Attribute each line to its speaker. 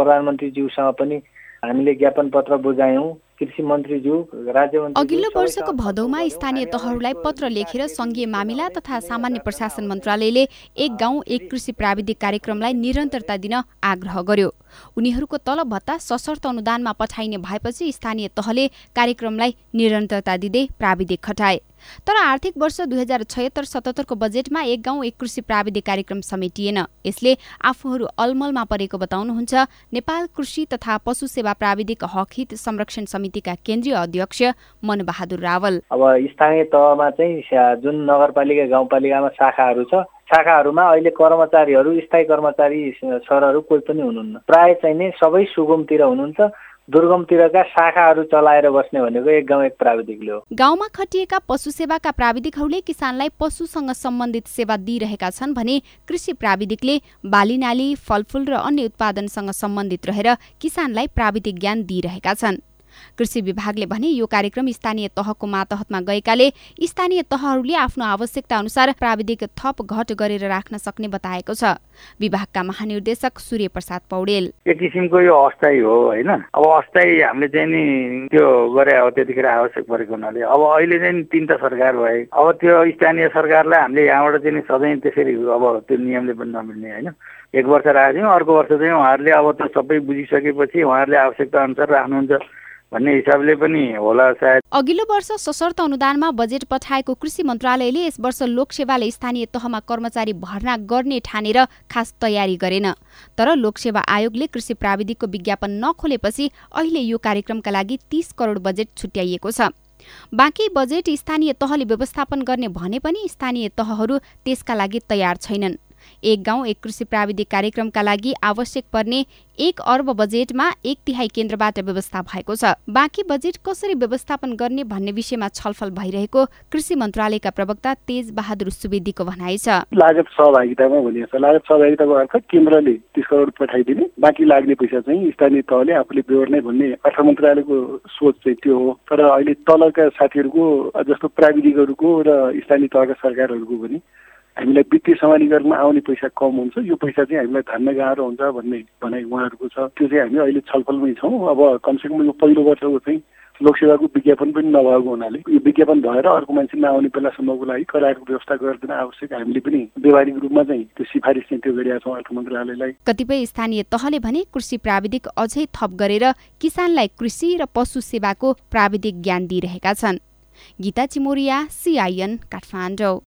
Speaker 1: प्रधानमन्त्रीज्यूसँग पनि हामीले ज्ञापन पत्र बुझायौँ। कृषि मन्त्रीज्यू राज्य
Speaker 2: अघिल्लो वर्षको भदौमा स्थानीय तहहरूलाई पत्र लेखेर सङ्घीय मामिला तथा सामान्य प्रशासन मन्त्रालयले एक गाउँ एक कृषि प्राविधिक कार्यक्रमलाई निरन्तरता दिन आग्रह गर्यो। उनीहरूको तलब भत्ता सशर्त अनुदानमा पठाइने भएपछि स्थानीय तहले कार्यक्रमलाई निरन्तरता दिँदै प्राविधिक खटाए। तर आर्थिक वर्ष दुई हजार छयत्तर सतहत्तरको बजेटमा एक गाउँ एक कृषि प्राविधिक कार्यक्रम समेटिएन। यसले आफूहरू अलमलमा परेको बताउनुहुन्छ। नेपाल कृषि तथा पशु सेवा प्राविधिक हक हित संरक्षण समितिका केन्द्रीय अध्यक्ष मनबहादुर रावल।
Speaker 1: अब स्थानीय तहमा चाहिँ जुन नगरपालिका गाउँपालिकामा शाखाहरू छ शाखाहरूमा अहिले कर्मचारीहरू स्थायी कर्मचारी सरहरू कोही पनि हुनुहुन्न। प्राय चाहिँ नै सबै सुगमतिर हुनुहुन्छ। दुर्गमतिरका शाखाहरू चलाएर बस्ने भनेको एक गाउँ एक प्राविधिकले हो।
Speaker 2: गाउँमा खटिएका पशु सेवाका प्राविधिकहरूले किसानलाई पशुसँग सम्बन्धित सेवा दिइरहेका छन् भने कृषि प्राविधिकले बालीनाली फलफुल र अन्य उत्पादनसँग सम्बन्धित रहेर किसानलाई प्राविधिक ज्ञान दिइरहेका छन्। कृषि विभागले भने यो कार्यक्रम स्थानीय तहको मातहतमा गएकाले स्थानीय तहहरूले आफ्नो आवश्यकता अनुसार प्राविधिक थप घट गरेर राख्न सक्ने बताएको छ। विभागका महानिर्देशक सूर्य प्रसाद पौडेल।
Speaker 3: एक किसिमको यो अस्थायी हो होइन? अब अस्थायी हामीले चाहिँ नि त्यो गरे अब त्यतिखेर आवश्यक परेको हुनाले। अब अहिले चाहिँ तिनवटा सरकार भए। अब त्यो स्थानीय सरकारलाई हामीले यहाँबाट चाहिँ सधैँ त्यसरी अब त्यो नियमले पनि नमिल्ने होइन? एक वर्ष राखेको अर्को वर्ष चाहिँ उहाँहरूले अब त्यो सबै बुझिसकेपछि उहाँहरूले आवश्यकता अनुसार राख्नुहुन्छ। भन्ने हिसाबले पनि होला सायद।
Speaker 2: अघिल्लो वर्ष सशर्त अनुदानमा बजेट पठाएको कृषि मन्त्रालयले यस वर्ष लोकसेवाले स्थानीय तहमा कर्मचारी भर्ना गर्ने ठानेर खास तयारी गरेन। तर लोकसेवा आयोगले कृषि प्राविधिकको विज्ञापन नखोलेपछि अहिले यो कार्यक्रमका लागि तीस करोड बजेट छुट्याइएको छ। बाँकी बजेट स्थानीय तहले व्यवस्थापन गर्ने भने पनि स्थानीय तहहरू त्यसका लागि तयार छैनन्। एक गाउँ एक कृषि प्राविधिक कार्यक्रमका लागि आवश्यक पर्ने एक अर्ब बजेटमा एक तिहाई केन्द्रबाट व्यवस्था भएको छ। बाँकी बजेट कसरी व्यवस्थापन गर्ने भन्ने विषयमा छलफल भइरहेको कृषि मन्त्रालयका प्रवक्ता तेज बहादुर सुवेदीको भनाइ छ।
Speaker 4: लागत सहभागितामा भनिएको छ। लागत सहभागिताको अर्थ केन्द्रले तिस करोड पठाइदिने बाँकी लाग्ने पैसा चाहिँ स्थानीय तहले आफूले बेहोर्ने भन्ने अर्थ मन्त्रालयको सोच चाहिँ त्यो हो। तर अहिले तलका साथीहरूको जस्तो प्राविधिकहरूको र स्थानीय तहका सरकारहरूको पनि हामीलाई वित्तीय समानीकरणमा आउने पैसा कम हुन्छ। यो पैसा चाहिँ हामीलाई धान्न गाह्रो हुन्छ भन्ने भनाइ उहाँहरूको छ। त्यो चाहिँ हामी अहिले छलफलमै छौँ। अब कमसेकम यो पहिलो वर्षको चाहिँ लोकसेवाको विज्ञापन पनि नभएको हुनाले यो विज्ञापन भएर अर्को मान्छे नआउने बेलासम्मको लागि करारको व्यवस्था गरिदिन आवश्यक हामीले पनि व्यवहारिक रूपमा चाहिँ त्यो सिफारिस चाहिँ त्यो गरिरहेका छौँ अर्थ मन्त्रालयलाई।
Speaker 2: कतिपय स्थानीय तहले भने कृषि प्राविधिक अझै थप गरेर किसानलाई कृषि र पशु सेवाको प्राविधिक ज्ञान दिइरहेका छन्। गीता चिमोरिया सिआइएन काठमाडौँ।